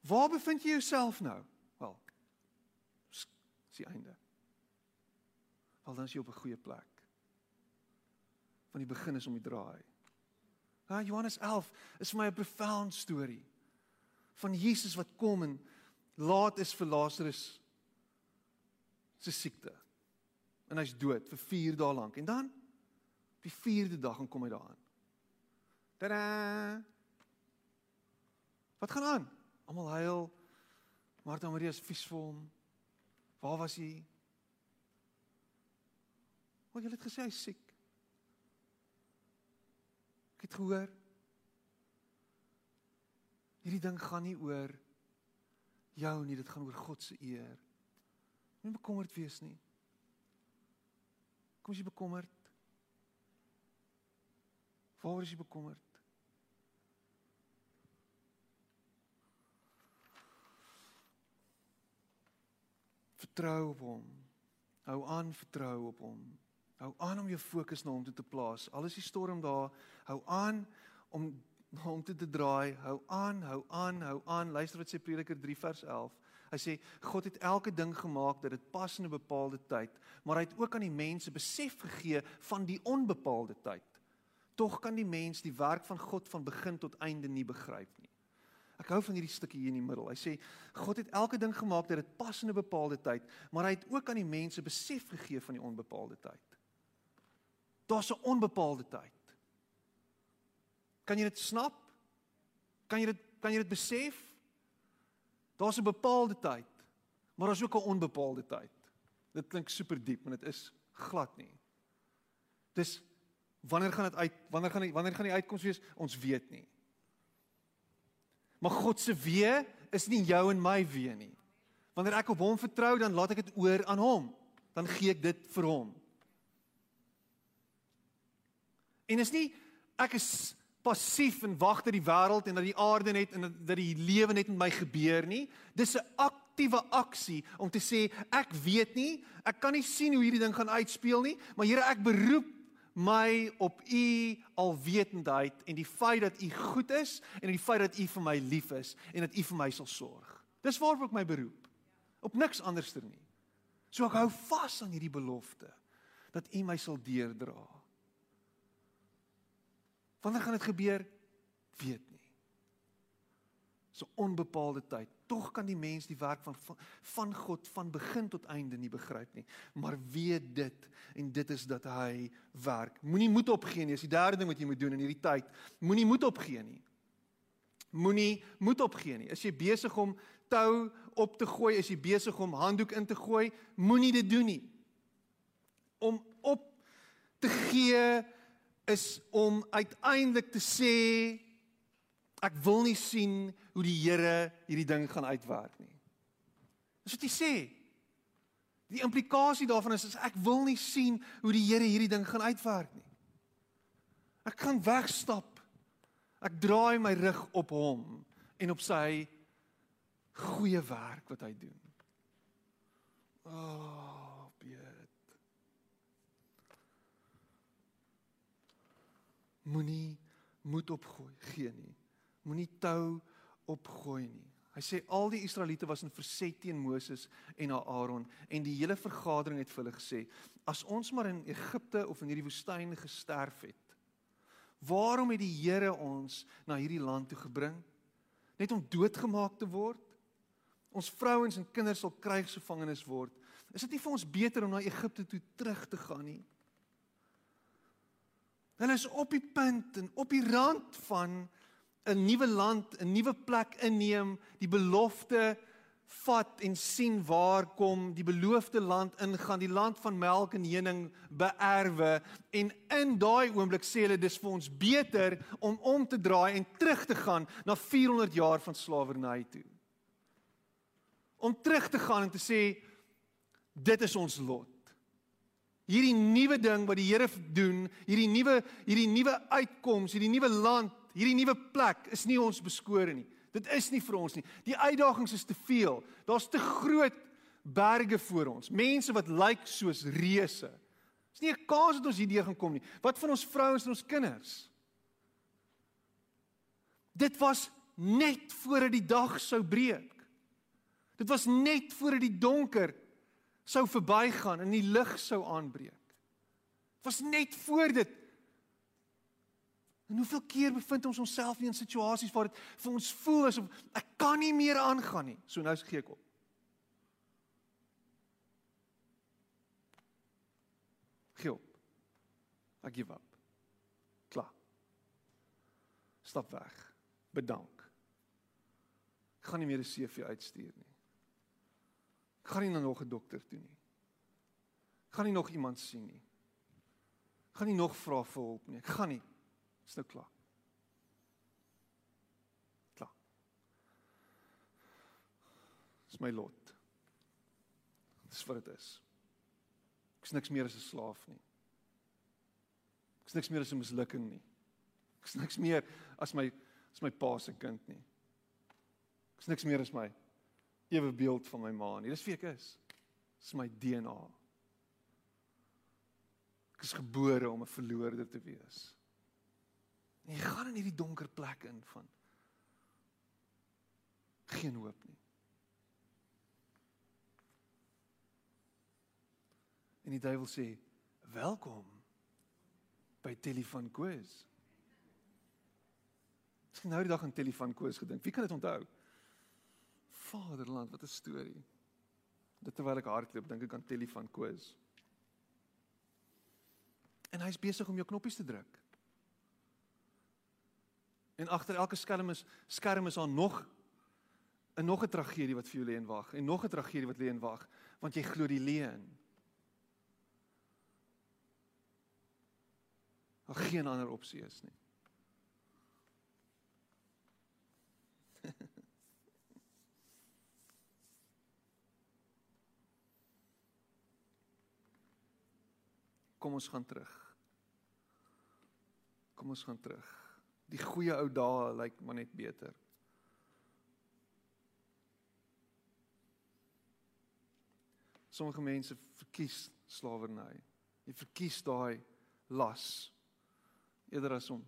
Waar bevind jy jouself nou? Wel. Dis die einde. Wel dan is jy op 'n goeie plek. Van die begin is om die draai. Ja, Johannes 11 is vir my 'n profound storie van Jesus wat kom en laat is vir Lazarus se siekte. En hy's dood vir 4 dae lank en dan op die 4de dag kom hy daaraan. Tada! Wat gaan aan? Almal huil. Martha Maria is vies vir hom. Waar was hy? Wat jy het gesê hy siek. Ek het gehoor. Hierdie ding gaan nie oor jou nie, dit gaan oor God se eer. Moenie bekommerd wees nie. Kom jy bekommerd? Waaroor is jy bekommerd? Vertrou op hom. Hou aan vertrou op hom. Hou aan om jou fokus na hom toe te plaas. Al is die storm daar, hou aan om na hom toe te draai. Hou aan, hou aan, hou aan. Luister wat sê Prediker 3 vers 11. Hy sê God het elke ding gemaak dat dit pas in 'n bepaalde tyd, maar hy het ook aan die mense besef gegee van die onbepaalde tyd. Tog kan die mens die werk van God van begin tot einde nie begryp nie. Ek hou van hierdie stukkie hier in die middel. Hy sê God het elke ding gemaak dat dit pas in 'n bepaalde tyd, maar hy het ook aan die mense besef gegee van die onbepaalde tyd. Daar's 'n onbepaalde tyd. Kan jy dit snap? Kan jy dit kan jy dit besef? Daar's 'n bepaalde tyd, maar daar's ook 'n onbepaalde tyd. Dit klink super diep, maar dit is glad nie. Dis wanneer gaan dit uit? Wanneer gaan die wanneer gaan die uitkoms wees? Ons weet nie. Maar God se wee is nie jou en my wee nie. Wanneer ek op hom vertrou, dan laat ek dit oor aan hom. Dan gee ek dit vir hom. En is nie ek is passief en wag dat die wêreld en dat die aarde net en dat die lewe net met my gebeur nie. Dis 'n aktiewe aksie om te sê ek weet nie, ek kan nie sien hoe hierdie ding gaan uitspeel nie, maar Here ek beroep my op u alwetendheid en die feit dat u goed is en die feit dat u vir my lief is en dat u vir my sal sorg. Dis waarop ek my beroep. Op niks anderster nie. So ek hou vas aan hierdie belofte dat u my sal deerdra. Wanneer gaan dit gebeur? Weet nie. So onbepaalde tyd tog kan die mens die werk van van God van begin tot einde nie begryp nie. Maar weet dit en dit is dat hy werk. Moenie moed opgee nie. Dis die derde ding wat jy moet doen in hierdie tyd. Moenie moed opgee nie. Moenie moed opgee nie. As jy besig om tou op te gooi, is jy besig om handdoek in te gooi, moenie dit doen nie. Om op te gee is om uiteindelik te sê ek wil nie sien hoe die Here hierdie ding gaan uitwerk nie. Dis wat hy sê. Die implikasie daarvan is, is ek wil nie sien hoe die Here hierdie ding gaan uitwerk nie. Ek gaan wegstap. Ek draai my rug op hom en op sy goeie werk wat hy doen. Oh, Piet. Moenie moed opgooi, gee nie. Moenie tou opgooi nie. Hy sê al die Israeliete was in verset teen Moses en Aaron en die hele vergadering het vir hulle gesê as ons maar in Egipte of in hierdie woestyn gesterf het waarom het die Here ons na hierdie land toe gebring net om doodgemaak te word ons vrouens en kinders sal krygsgevangenes word is dit nie vir ons beter om na Egipte toe terug te gaan nie Hulle is op die punt en op die rand van 'n nuwe land, 'n nuwe plek inneem, die belofte vat en sien waar kom die beloofde land ingaan, die land van melk en honing beerwe en in daai oomblik sê hulle dis vir ons beter om om te draai en terug te gaan na 400 jaar van slawerny toe. Om terug te gaan en te sê dit is ons lot. Hierdie nuwe ding wat die Here doen, hierdie nuwe hierdie nuwe uitkoms, hierdie nuwe land hierdie nuwe plek is nie ons beskore nie. Dit is nie vir ons nie. Die uitdagings is te veel. Daar's te groot berge voor ons. Mense wat lyk soos reuse. Dis nie 'n kans dat ons hierdeur gaan kom nie. Wat van ons vrouens en ons kinders? Dit was net voordat die dag sou breek. Dit was net voordat die donker sou verbygaan en die lig sou aanbreek. Dit was net voor dit En hoeveel keer bevind ons onsself in situasies waar dit vir ons voel asof ek kan nie meer aangaan nie. So nou gee ek op. Gee op. Ek gee op. Klaar. Stap weg. Bedank. Ek gaan nie meer 'n CV uitstuur nie. Ek gaan nie na nog 'n dokter toe nie. Ek gaan nie nog iemand sien nie. Ek gaan nie nog vra vir hulp nie. Ek gaan nie Dis nou klaar. Klaar. Dis my lot. Dis wat dit is. Ek's niks meer as 'n slaaf nie. Ek's niks meer as 'n mislukking nie. Ek's niks meer as my as my pa se kind nie. Ek's niks meer as my ewe beeld van my ma nie. Dis wie ek is. Dis my DNA. Ek is gebore om 'n verloorder te wees. En jy gaan in hierdie donker plek in van geen hoop nie. En die duiwel sê: "Welkom by Telefoon Quiz." Ek het nou die dag aan Telefoon Quiz gedink. Wie kan dit onthou? Vaderland, wat 'n storie. Dit terwyl ek hardloop, dink ek aan Telefoon Quiz. En hy's besig om jou knoppies te druk. En agter elke skerm is skerm is daar nog 'n nog 'n tragedie wat vir jou lê en wag en nog 'n tragedie wat lê en wag want jy glo die leuen. Daar geen ander opsie is nie. [LAUGHS] Kom ons gaan terug. Kom ons gaan terug. Die goeie ou dae lyk maar net beter. Sommige mense verkies slawerny. Jy verkies daai las eerder as om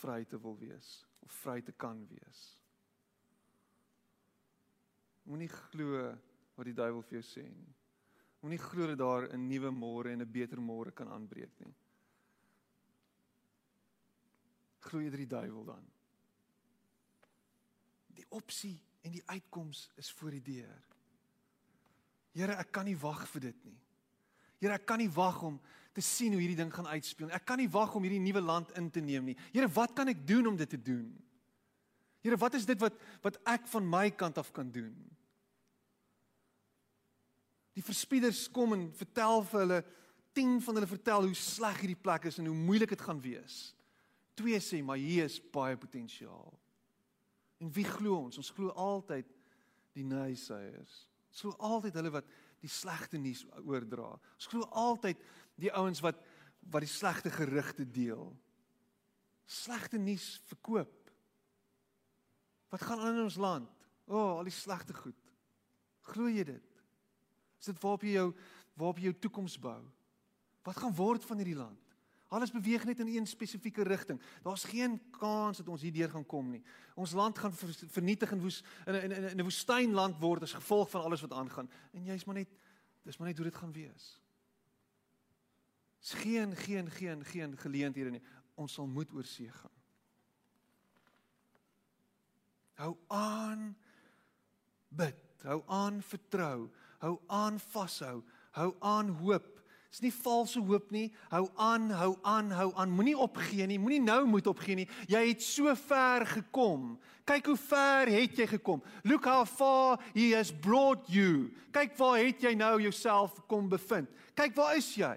vry te wil wees of vry te kan wees. Moenie glo wat die duiwel vir jou sê nie. Moenie glo dat daar 'n nuwe môre en 'n beter môre kan aanbreek nie. glo jy die duiwel dan? Die opsie en die uitkoms is voor die deur. Here, ek kan nie wag vir dit nie. Here, ek kan nie wag om te sien hoe hierdie ding gaan uitspeel nie. Ek kan nie wag om hierdie nuwe land in te neem nie. Here, wat kan ek doen om dit te doen? Here, wat is dit wat wat ek van my kant af kan doen? Die verspieders kom en vertel vir hulle 10 van hulle vertel hoe sleg hierdie plek is en hoe moeilik dit gaan wees. Twee sê maar hier is baie potensiaal. En wie glo ons? Ons glo altyd die naysayers. Ons glo altyd hulle wat die slegte nuus oordra. Ons glo altyd die ouens wat wat die slegte gerugte deel. Slegte nuus verkoop. Wat gaan aan in ons land? O, oh, al die slegte goed. Glo jy dit? Is dit waarop jy jou waarop jy jou toekoms bou? Wat gaan word van hierdie land? Alles beweeg net in een spesifieke rigting. Daar's geen kans dat ons hierdeur gaan kom nie. Ons land gaan vernietig en woes in 'n in 'n woestynland word as gevolg van alles wat aangaan. En jy's maar net dis maar net hoe dit gaan wees. Is geen geen geen geen geleenthede nie. Ons sal moet oor see gaan. Hou aan bid, hou aan vertrou, hou aan vashou, hou aan hoop. Dis nie valse hoop nie. Hou aan, hou aan, hou aan. Moenie opgee nie. Moenie nou moet opgee nie. Jy het so ver gekom. Kyk hoe ver het jy gekom. Look how far he has brought you. Kyk waar het jy nou jouself kom bevind. Kyk waar is jy?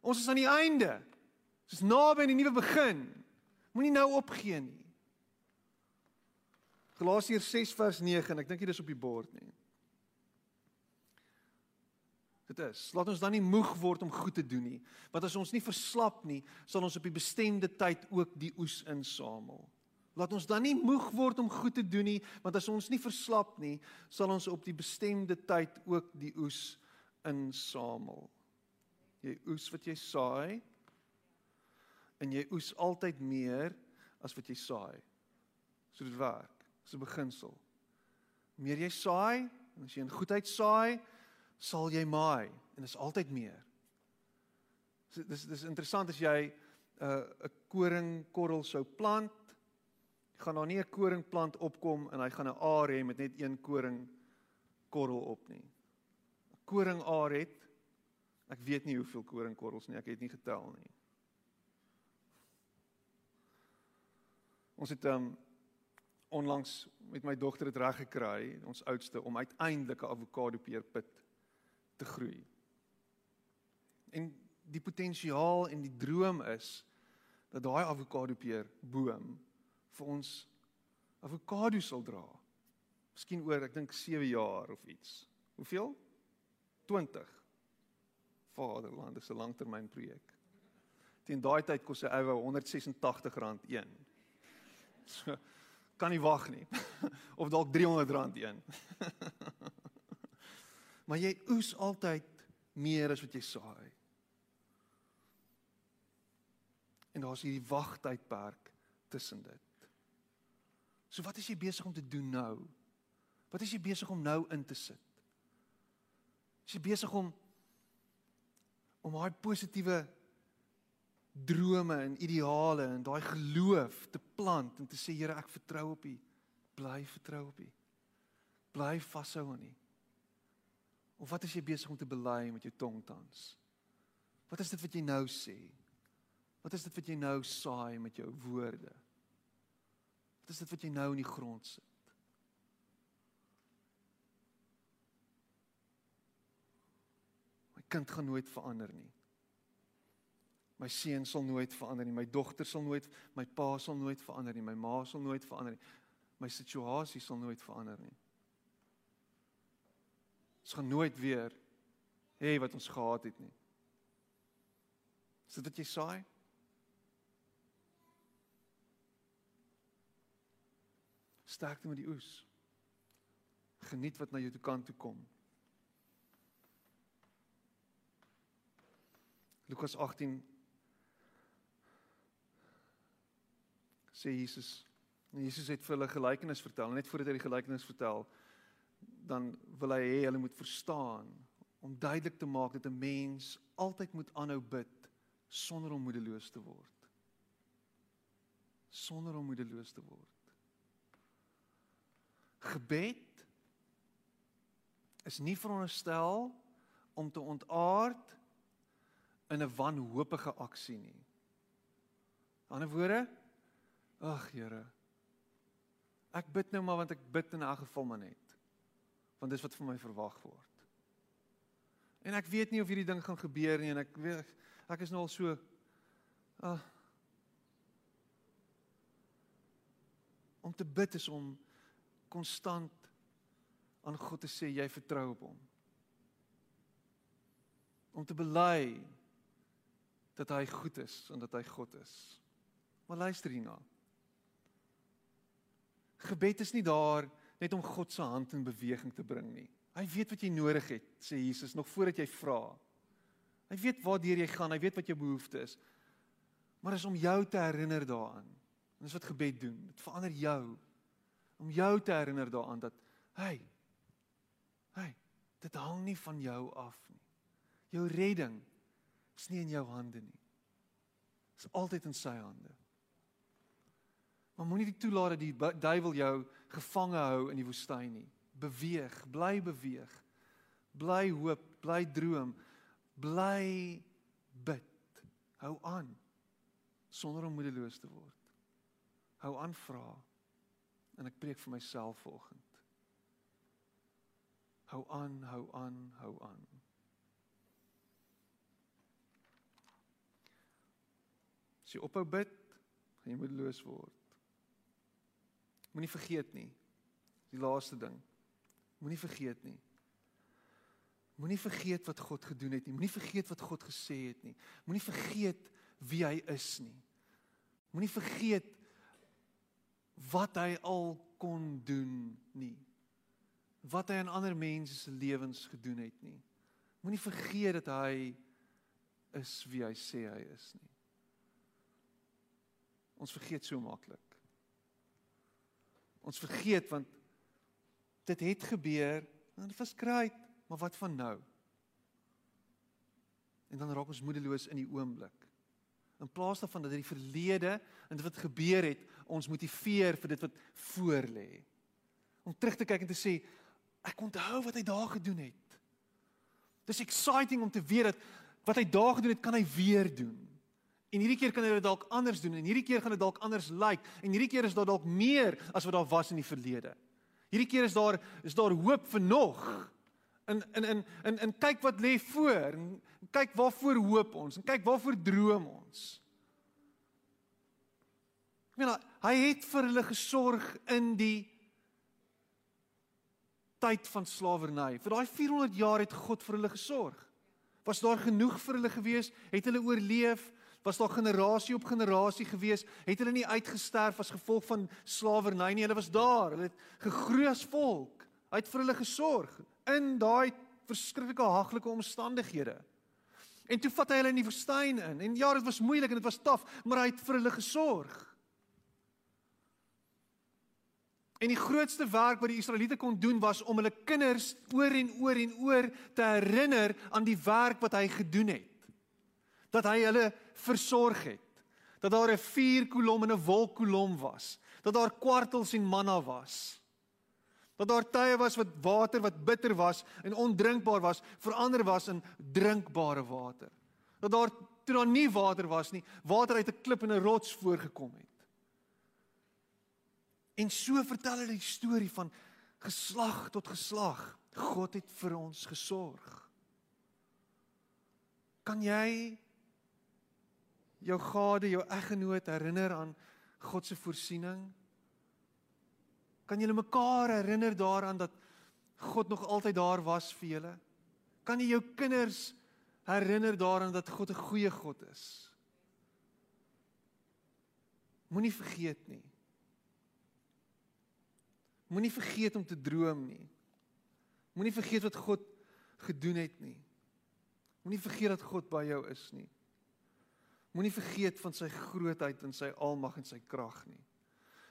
Ons is aan die einde. Ons is naby aan die nuwe begin. Moenie nou opgee nie. Galasiërs 6 vers 9 en ek dink dit is op die bord nie. Dit is. Laat ons dan nie moeg word om goed te doen nie, want as ons nie verslap nie, sal ons op die bestemde tyd ook die oes insamel. Laat ons dan nie moeg word om goed te doen nie, want as ons nie verslap nie, sal ons op die bestemde tyd ook die oes insamel. Jy oes wat jy saai en jy oes altyd meer as wat jy saai. So dit werk. Dis 'n beginsel. Meer jy saai, en as jy in goedheid saai, sal jy maai en dit is altyd meer. So dis dis interessant as jy 'n uh, 'n koringkorrel sou plant, gaan daar nie 'n koringplant opkom en hy gaan 'n aar hê met net een koringkorrel op nie. 'n Koringaar het ek weet nie hoeveel koringkorrels nie, ek het nie getel nie. Ons het um onlangs met my dogter het reg gekry, ons oudste om uiteindelik 'n avokado peerpit te groei. En die potensiaal en die droom is dat daai avokado peer boom vir ons avokado sal dra. Miskien oor ek dink 7 jaar of iets. Hoeveel? 20. Vaderland is 'n langtermynprojek. Teen daai tyd kos 'n ou R186 een. So kan nie wag nie. [LAUGHS] of dalk R300 een. [LAUGHS] maar jy oes altyd meer as wat jy saai. En daar's hierdie wagtydperk tussen dit. So wat is jy besig om te doen nou? Wat is jy besig om nou in te sit? Is jy besig om om daai positiewe drome en ideale en daai geloof te plant en te sê Here ek vertrou op U. Bly vertrou op U. Bly vashou aan U. Of wat is jy besig om te bely met jou tong tans? Wat is dit wat jy nou sê? Wat is dit wat jy nou saai met jou woorde? Wat is dit wat jy nou in die grond sit? My kind gaan nooit verander nie. My seun sal nooit verander nie. My dogter sal nooit, my pa sal nooit verander nie. My ma sal nooit verander nie. My situasie sal nooit verander nie. Ons gaan nooit weer hê wat ons gehad het nie. Is dit wat jy saai? Sterkte met die oes. Geniet wat na jou toe kan toe kom. Lukas 18 sê Jesus. En Jesus het vir hulle gelykenis vertel. Net voordat hy die gelykenis vertel, dan wil hy hê hulle moet verstaan om duidelik te maak dat 'n mens altyd moet aanhou bid sonder om moedeloos te word. Sonder om moedeloos te word. Gebed is nie veronderstel om te ontaard in 'n wanhoopige aksie nie. In 'n ander woorde, Ag Here. Ek bid nou maar want ek bid in elk geval maar net. Want dis wat van my verwag word. En ek weet nie of hierdie ding gaan gebeur nie en ek weet ek is nou al so ag om te bid is om konstant aan God te sê jy vertrou op hom. Om te bely dat hy goed is en dat hy God is. Maar luister hierna. Gebed is nie daar net om God se hand in beweging te bring nie. Hy weet wat jy nodig het, sê Jesus, nog voordat jy vra. Hy weet waar deur jy gaan, hy weet wat jou behoefte is. Maar is om jou te herinner daaraan. En dis wat gebed doen. Dit verander jou om jou te herinner daaraan dat hey hey, dit hang nie van jou af nie. Jou redding is nie in jou hande nie. Dit is altyd in sy hande. Maar moenie toelaat dat die duiwel jou gevange hou in die woestyn nie. Beweeg, bly beweeg. Bly hoop, bly droom, bly bid. Hou aan sonder om moedeloos te word. Hou aan vra. En ek preek vir myself vanoggend. Hou aan, hou aan, hou aan. As jy ophou bid, gaan jy moedeloos word. Moenie vergeet nie. Die laaste ding. Moenie vergeet nie. Moenie vergeet wat God gedoen het nie. Moenie vergeet wat God gesê het nie. Moenie vergeet wie hy is nie. Moenie vergeet wat hy al kon doen nie. Wat hy aan ander mense se lewens gedoen het nie. Moenie vergeet dat hy is wie hy sê hy is nie. Ons vergeet so maklik. Ons vergeet want dit het gebeur en dit was great, maar wat van nou? En dan raak ons moedeloos in die oomblik. In plaas daarvan dat dit die verlede en dit wat gebeur het ons motiveer vir dit wat voor lê. Om terug te kyk en te sê ek onthou wat hy daar gedoen het. Dis exciting om te weet dat wat hy daar gedoen het kan hy weer doen. En hierdie keer kan hy dit dalk anders doen en hierdie keer gaan dit dalk anders lyk like, en hierdie keer is daar dalk meer as wat daar was in die verlede. Hierdie keer is daar is daar hoop vir nog. En en en en en kyk wat lê voor en kyk waarvoor hoop ons en kyk waarvoor droom ons. Ek meen hy het vir hulle gesorg in die tyd van slawerny. Vir daai 400 jaar het God vir hulle gesorg. Was daar genoeg vir hulle gewees? Het hulle oorleef? Was daar generasie op generasie gewees, het hulle nie uitgesterf as gevolg van slawerny nie. Hulle was daar. Hulle het gegroei as volk. Hy het vir hulle gesorg in daai verskriklike haglike omstandighede. En toe vat hy hulle in die woestyn in. En ja, dit was moeilik en dit was taaf, maar hy het vir hulle gesorg. En die grootste werk wat die Israeliete kon doen was om hulle kinders oor en oor en oor te herinner aan die werk wat hy gedoen het dat hy hulle versorg het. Dat daar 'n vuurkolom en 'n wolkkolom was. Dat daar kwartels en manna was. Dat daar tye was wat water wat bitter was en ondrinkbaar was, verander was in drinkbare water. Dat daar toe daar nie water was nie, water uit 'n klip en 'n rots voorgekom het. En so vertel hulle die storie van geslag tot geslag. God het vir ons gesorg. Kan jy jou gade, jou eggenoot herinner aan God se voorsiening? Kan julle mekaar herinner daaraan dat God nog altyd daar was vir julle? Kan jy jou kinders herinner daaraan dat God 'n goeie God is? Moenie vergeet nie. Moenie vergeet om te droom nie. Moenie vergeet wat God gedoen het nie. Moenie vergeet dat God by jou is nie. Moenie vergeet van sy grootheid en sy almag en sy krag nie.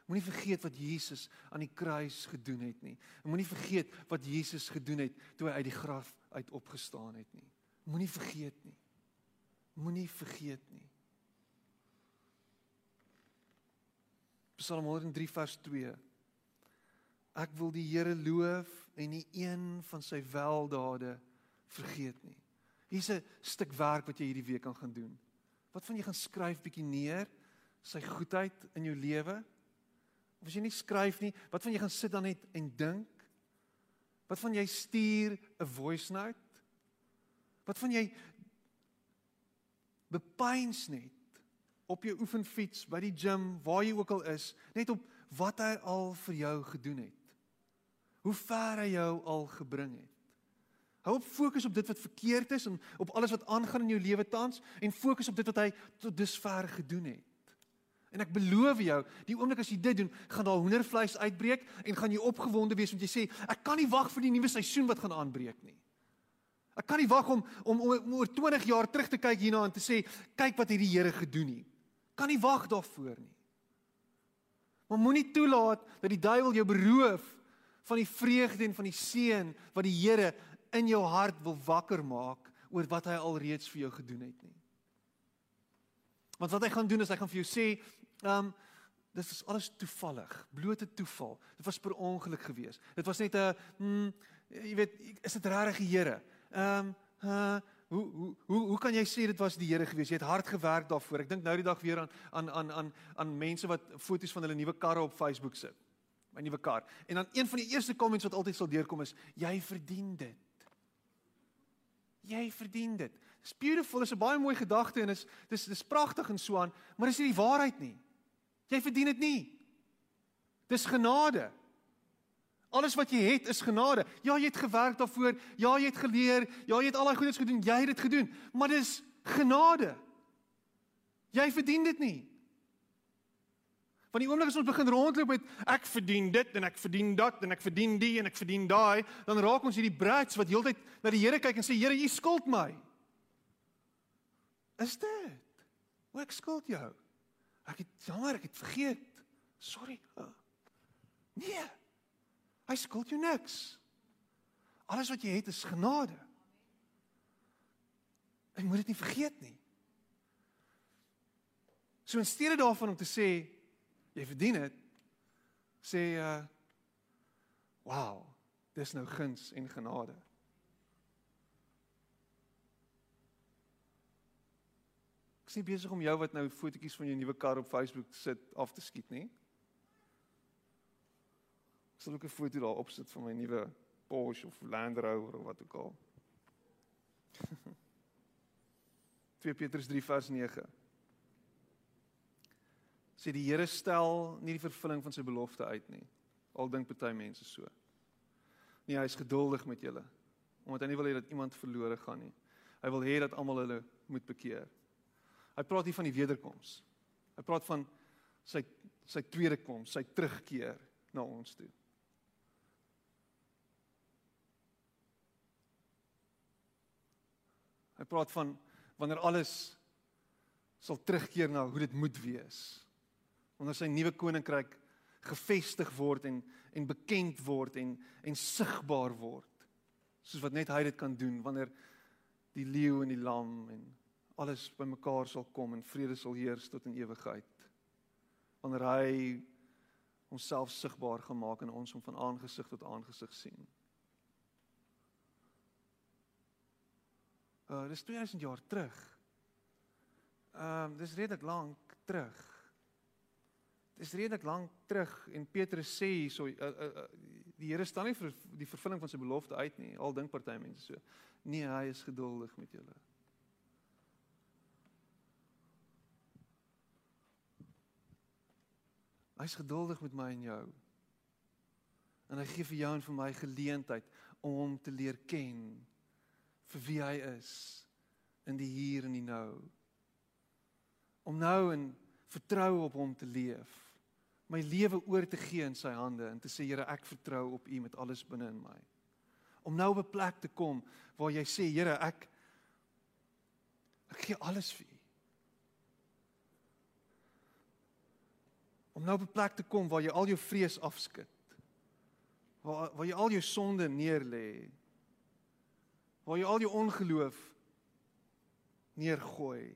Moenie vergeet wat Jesus aan die kruis gedoen het nie. En moenie vergeet wat Jesus gedoen het toe hy uit die graf uit opgestaan het nie. Moenie vergeet nie. Moenie vergeet nie. Psalm 103 vers 2. Ek wil die Here loof en nie een van sy weldade vergeet nie. Hier's 'n stuk werk wat jy hierdie week kan gaan doen. Wat van jy gaan skryf bietjie neer sy goedheid in jou lewe? Of as jy nie skryf nie, wat van jy gaan sit dan net en dink? Wat van jy stuur 'n voice note? Wat van jy bepeins net op jou oefenfiets by die gim waar jy ook al is, net op wat hy al vir jou gedoen het. Hoe ver hy jou al gebring het. Hou op fokus op dit wat verkeerd is en op alles wat aangaan in jou lewe tans en fokus op dit wat hy tot dusver gedoen het. En ek beloof jou, die oomblik as jy dit doen, gaan daar hoendervleis uitbreek en gaan jy opgewonde wees want jy sê ek kan nie wag vir die nuwe seisoen wat gaan aanbreek nie. Ek kan nie wag om om, om oor 20 jaar terug te kyk hierna en te sê kyk wat hierdie Here gedoen het. Kan nie wag daarvoor nie. Maar moenie toelaat dat die duiwel jou beroof van die vreugde en van die seën wat die Here in jou hart wil wakker maak oor wat hy alreeds vir jou gedoen het nie. Want wat hy gaan doen is hy gaan vir jou sê, ehm um, dis is alles toevallig, blote toeval. Dit was per ongeluk gewees. Dit was net 'n mm, jy weet, is dit regtig die Here? Ehm um, uh, hoe hoe hoe hoe kan jy sê dit was die Here gewees? Jy het hard gewerk daarvoor. Ek dink nou die dag weer aan aan aan aan aan mense wat foto's van hulle nuwe karre op Facebook sit. My nuwe kar. En dan een van die eerste comments wat altyd sal deurkom is jy verdien dit. Jy verdien dit. It's beautiful, is 'n baie mooi gedagte en is dis dis pragtig en so aan, maar dis nie die waarheid nie. Jy verdien dit nie. Dis genade. Alles wat jy het is genade. Ja, jy het gewerk daarvoor. Ja, jy het geleer. Ja, jy het al daai goedes gedoen. Jy het dit gedoen. Maar dis genade. Jy verdien dit nie. Van die oomblik as ons begin rondloop met ek verdien dit en ek verdien dat en ek verdien die en ek verdien daai, dan raak ons hierdie brats wat heeltyd na die Here kyk en sê Here, U skuld my. Is dit? Hoe ek skuld jou? Ek het jammer, ek het vergeet. Sorry. Nee. Hy skuld jou niks. Alles wat jy het is genade. Jy moet dit nie vergeet nie. So in steede daarvan om te sê jy verdien dit, sê uh wow, dis nou guns en genade. Ek sien besig om jou wat nou fotootjies van jou nuwe kar op Facebook sit af te skiet, nie? Ek sal ook 'n foto daar opsit van my nuwe Porsche of Land Rover of wat ook al. [LAUGHS] 2 Petrus 3 vers 9 sê die Here stel nie die vervulling van sy belofte uit nie. Al dink party mense so. Nee, hy is geduldig met julle omdat hy nie wil hê dat iemand verlore gaan nie. Hy wil hê dat almal hulle moet bekeer. Hy praat hier van die wederkoms. Hy praat van sy sy tweede koms, sy terugkeer na ons toe. Hy praat van wanneer alles sal terugkeer na hoe dit moet wees wanneer sy nuwe koninkryk gevestig word en en bekend word en en sigbaar word soos wat net hy dit kan doen wanneer die leeu en die lam en alles bymekaar sal kom en vrede sal heers tot in ewigheid wanneer hy homself sigbaar gemaak en ons hom van aangesig tot aangesig sien. Uh dis 2000 jaar terug. Ehm uh, dis redelik lank terug. Dit is redelik lank terug en Petrus sê hierso uh, uh, uh, die Here staan nie vir die vervulling van sy belofte uit nie. Al dink party mense so. Nee, hy is geduldig met julle. Hy's geduldig met my en jou. En hy gee vir jou en vir my geleentheid om hom te leer ken vir wie hy is in die hier en die nou. Om nou in vertrou op hom te leef my lewe oor te gee in sy hande en te sê Here ek vertrou op U met alles binne in my. Om nou op 'n plek te kom waar jy sê Here ek ek gee alles vir U. Om nou op 'n plek te kom waar jy al jou vrees afskud. Waar waar jy al jou sonde neerlê. Waar jy al jou ongeloof neergooi.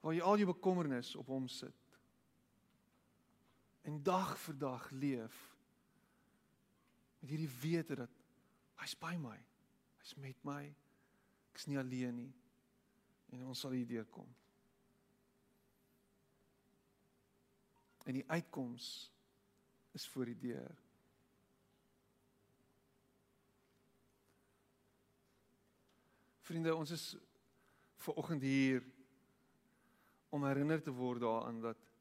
Waar jy al jou bekommernis op hom sit en dag vir dag leef met hierdie wete dat hy's by my. Hy's met my. Ek's nie alleen nie. En ons sal hier deurkom. En die uitkoms is voor die deur. Vriende, ons is ver oggend hier om herinner te word daaraan dat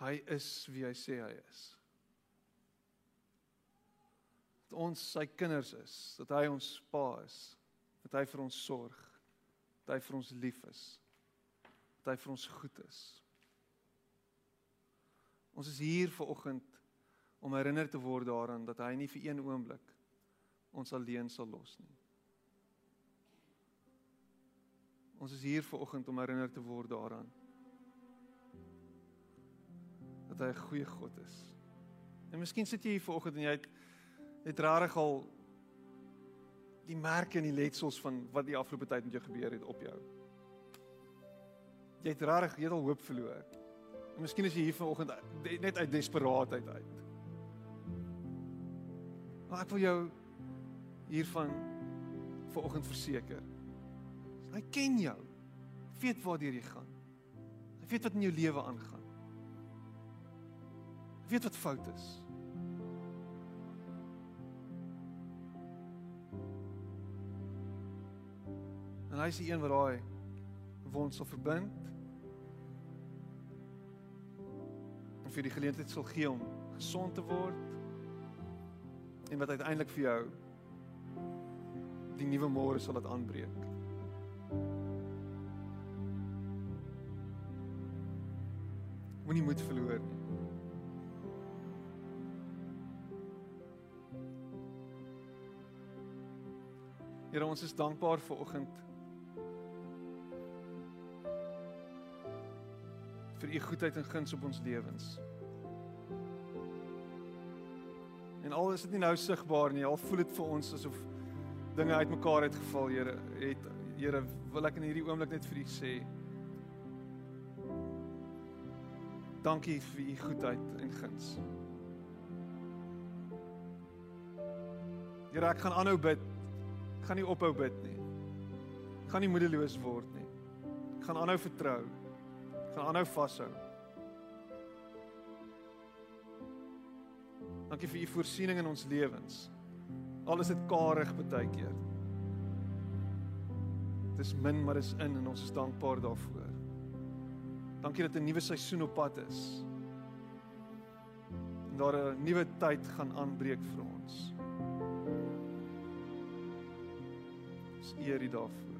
Hy is wie hy sê hy is. Dat ons sy kinders is, dat hy ons pa is, dat hy vir ons sorg, dat hy vir ons lief is, dat hy vir ons goed is. Ons is hier ver oggend om herinner te word daaraan dat hy nie vir een oomblik ons alleen sal los nie. Ons is hier vanoggend om herinner te word daaraan hy 'n goeie God is. En miskien sit jy hier vanoggend en jy het het rarig al die merke en die letsels van wat die afgelope tyd met jou gebeur het op jou. Jy het rarig jy het al hoop verloor. En miskien is jy hier vanoggend net uit desperaatheid uit. Maar ek wil jou hiervan vanoggend verseker. Hy ken jou. Hy weet waartoe jy gaan. Hy weet wat in jou lewe aangaan. Hy weet wat fout is. En hy is die een wat daai wond sal verbind. En vir die geleentheid sal gee om gesond te word. En wat uiteindelik vir jou die nuwe môre sal dit aanbreek. Moenie moed verloor nie. Here ons is dankbaar vir oggend. vir u goedheid en guns op ons lewens. En al is dit nie nou sigbaar nie, al voel dit vir ons asof dinge uitmekaar het geval, Here. Het Here, wil ek in hierdie oomblik net vir u sê Dankie vir u goedheid en guns. Here, ek gaan aanhou bid. Ek gaan nie ophou bid nie. Ek gaan nie moedeloos word nie. Ek gaan aanhou vertrou gaan aanhou vashou. Dankie vir u voorsiening in ons lewens. Alles het karig baie keer. Dit is min, maar is in en ons is dankbaar daarvoor. Dankie dat 'n nuwe seisoen op pad is. En daar 'n nuwe tyd gaan aanbreek vir. Ons eer U daarvoor.